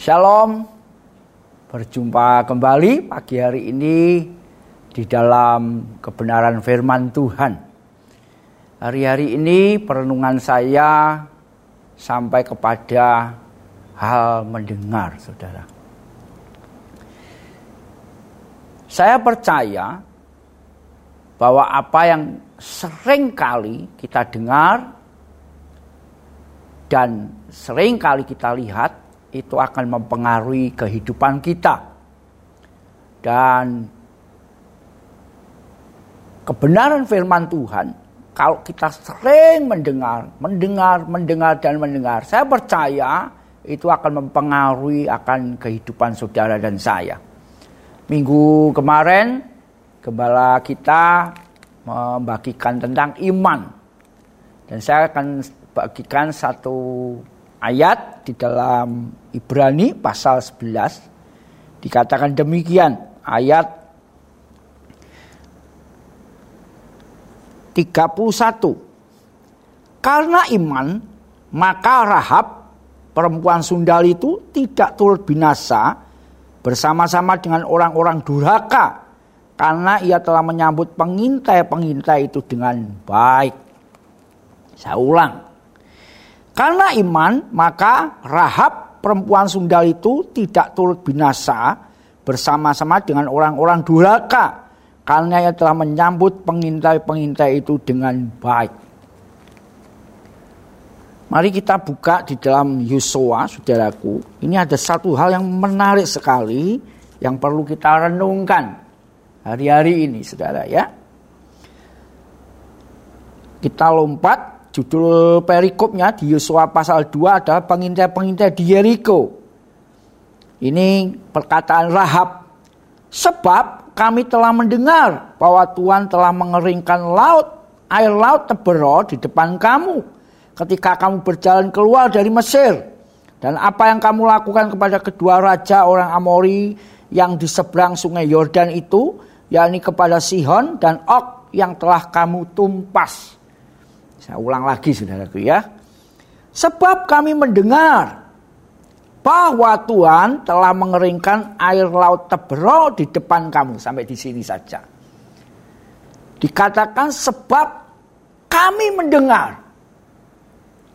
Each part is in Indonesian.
Shalom, berjumpa kembali pagi hari ini di dalam kebenaran firman Tuhan. Hari-hari ini perenungan saya sampai kepada hal mendengar, saudara. Saya percaya bahwa apa yang sering kali kita dengar dan sering kali kita lihat itu akan mempengaruhi kehidupan kita. Dan kebenaran firman Tuhan, kalau kita sering mendengar, mendengar, mendengar, dan mendengar, saya percaya itu akan mempengaruhi akan kehidupan saudara dan saya. Minggu kemarin, gembala kita membagikan tentang iman. Dan saya akan bagikan satu ayat di dalam Ibrani pasal 11 dikatakan demikian ayat 31 karena iman maka Rahab perempuan sundal itu tidak turut binasa bersama-sama dengan orang-orang durhaka karena ia telah menyambut pengintai-pengintai itu dengan baik. Saya ulang. Karena iman, maka Rahab perempuan sundal itu tidak turut binasa bersama-sama dengan orang-orang durhaka karena ia telah menyambut pengintai-pengintai itu dengan baik. Mari kita buka di dalam Yosua, saudaraku. Ini ada satu hal yang menarik sekali yang perlu kita renungkan hari-hari ini, saudara ya. Kita lompat Judul perikopnya di Yosua pasal 2 adalah pengintai-pengintai di Yeriko. Ini perkataan Rahab. Sebab kami telah mendengar bahwa Tuhan telah mengeringkan laut, air laut tebero di depan kamu ketika kamu berjalan keluar dari Mesir. Dan apa yang kamu lakukan kepada kedua raja orang Amori yang di seberang sungai Yordan itu, yakni kepada Sihon dan Ok yang telah kamu tumpas. Saya ulang lagi saudaraku ya. Sebab kami mendengar bahwa Tuhan telah mengeringkan air laut Tebro di depan kamu. Sampai di sini saja. Dikatakan sebab kami mendengar.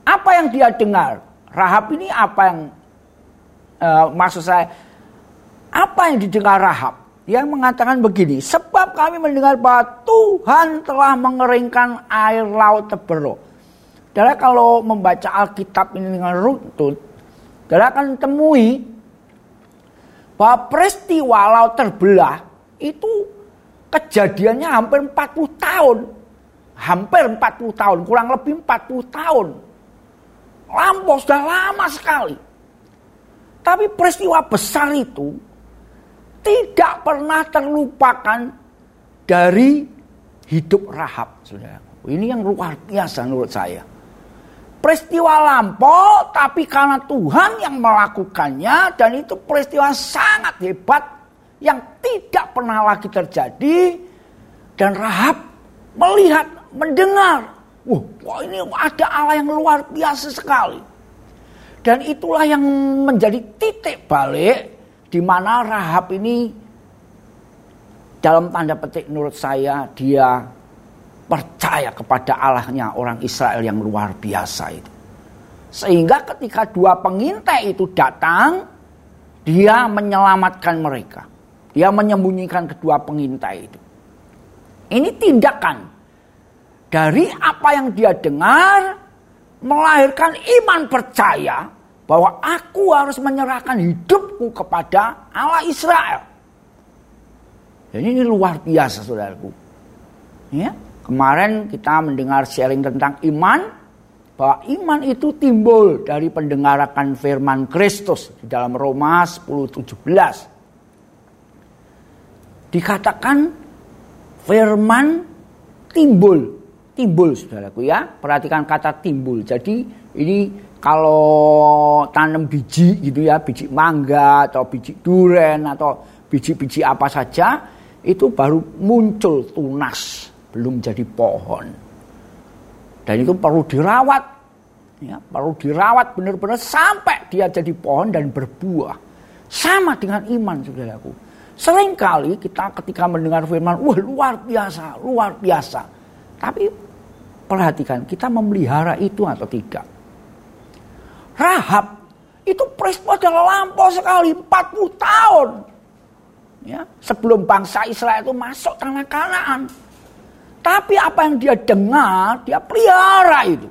Apa yang dia dengar? Rahab ini apa yang uh, maksud saya? Apa yang didengar Rahab? Yang mengatakan begini, sebab kami mendengar bahwa Tuhan telah mengeringkan air laut Tebero. Saudara kalau membaca Alkitab ini dengan runtut, saudara akan temui bahwa peristiwa laut terbelah itu kejadiannya hampir 40 tahun. Hampir 40 tahun, kurang lebih 40 tahun. Lampau sudah lama sekali. Tapi peristiwa besar itu tidak pernah terlupakan dari hidup Rahab, saudara. Ini yang luar biasa menurut saya. Peristiwa lampau, tapi karena Tuhan yang melakukannya, dan itu peristiwa sangat hebat yang tidak pernah lagi terjadi. Dan Rahab melihat, mendengar, wah, wah ini ada Allah yang luar biasa sekali. Dan itulah yang menjadi titik balik di mana Rahab ini dalam tanda petik menurut saya dia percaya kepada Allahnya orang Israel yang luar biasa itu. Sehingga ketika dua pengintai itu datang, dia menyelamatkan mereka. Dia menyembunyikan kedua pengintai itu. Ini tindakan dari apa yang dia dengar melahirkan iman percaya bahwa aku harus menyerahkan hidupku kepada Allah Israel. Dan ini luar biasa saudaraku. Ya, kemarin kita mendengar sharing tentang iman bahwa iman itu timbul dari pendengaran firman Kristus di dalam Roma 10:17. Dikatakan firman timbul, timbul saudaraku ya. Perhatikan kata timbul. Jadi ini kalau tanam biji gitu ya, biji mangga atau biji duren atau biji-biji apa saja, itu baru muncul tunas, belum jadi pohon. Dan itu perlu dirawat Ya, perlu dirawat benar-benar sampai dia jadi pohon dan berbuah. Sama dengan iman saudaraku. Seringkali kita ketika mendengar firman, wah luar biasa, luar biasa. Tapi perhatikan, kita memelihara itu atau tidak. Rahab itu peristiwa sudah lampau sekali, 40 tahun. Ya, sebelum bangsa Israel itu masuk tanah kanaan. Tapi apa yang dia dengar, dia pelihara itu.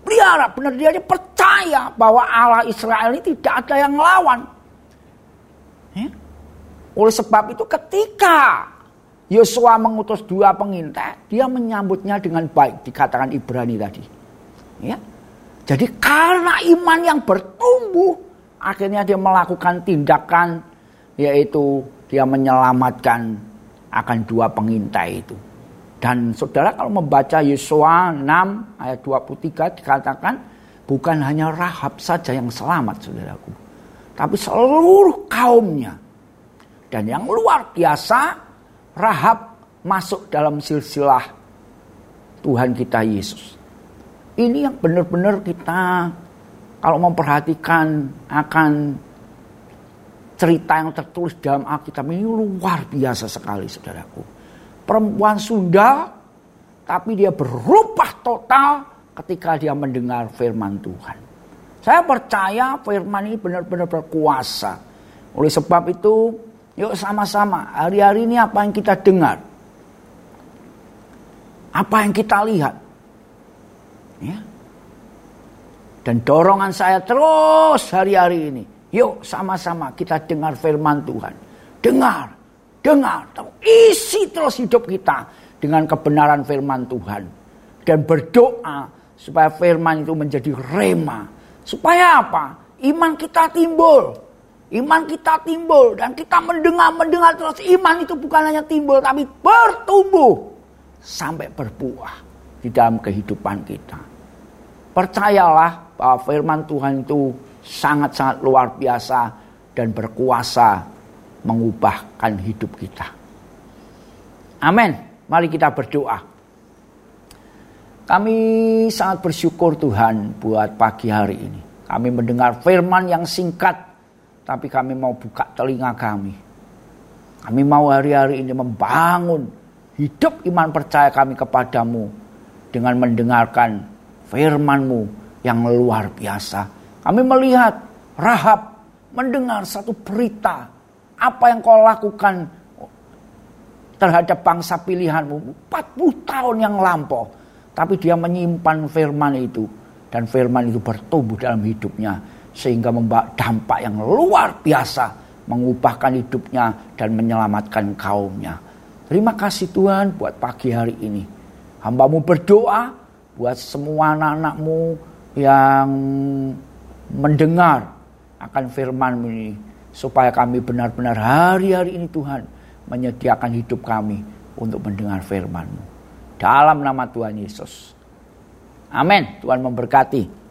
Pelihara, benar dia percaya bahwa Allah Israel ini tidak ada yang lawan. Ya? Oleh sebab itu ketika Yosua mengutus dua pengintai, dia menyambutnya dengan baik, dikatakan Ibrani tadi. Ya. Jadi karena iman yang bertumbuh, akhirnya dia melakukan tindakan yaitu dia menyelamatkan akan dua pengintai itu. Dan saudara kalau membaca Yesua 6 ayat 23 dikatakan bukan hanya Rahab saja yang selamat saudaraku. Tapi seluruh kaumnya. Dan yang luar biasa Rahab masuk dalam silsilah Tuhan kita Yesus. Ini yang benar-benar kita kalau memperhatikan akan cerita yang tertulis dalam Alkitab ini luar biasa sekali saudaraku. Perempuan Sunda tapi dia berubah total ketika dia mendengar firman Tuhan. Saya percaya firman ini benar-benar berkuasa. Oleh sebab itu, yuk sama-sama hari-hari ini apa yang kita dengar? Apa yang kita lihat? Ya. Dan dorongan saya terus hari-hari ini Yuk sama-sama kita dengar firman Tuhan. Dengar, dengar. Isi terus hidup kita dengan kebenaran firman Tuhan. Dan berdoa supaya firman itu menjadi rema. Supaya apa? Iman kita timbul. Iman kita timbul dan kita mendengar-mendengar terus iman itu bukan hanya timbul tapi bertumbuh sampai berbuah di dalam kehidupan kita. Percayalah bahwa firman Tuhan itu sangat-sangat luar biasa dan berkuasa mengubahkan hidup kita. Amin. Mari kita berdoa. Kami sangat bersyukur Tuhan buat pagi hari ini. Kami mendengar firman yang singkat, tapi kami mau buka telinga kami. Kami mau hari-hari ini membangun hidup iman percaya kami kepadamu dengan mendengarkan firman-Mu yang luar biasa kami melihat Rahab mendengar satu berita. Apa yang kau lakukan terhadap bangsa pilihanmu. 40 tahun yang lampau. Tapi dia menyimpan firman itu. Dan firman itu bertumbuh dalam hidupnya. Sehingga membawa dampak yang luar biasa. Mengubahkan hidupnya dan menyelamatkan kaumnya. Terima kasih Tuhan buat pagi hari ini. Hambamu berdoa buat semua anak-anakmu yang mendengar akan firman ini supaya kami benar-benar hari-hari ini Tuhan menyediakan hidup kami untuk mendengar firman-Mu. Dalam nama Tuhan Yesus. Amin. Tuhan memberkati.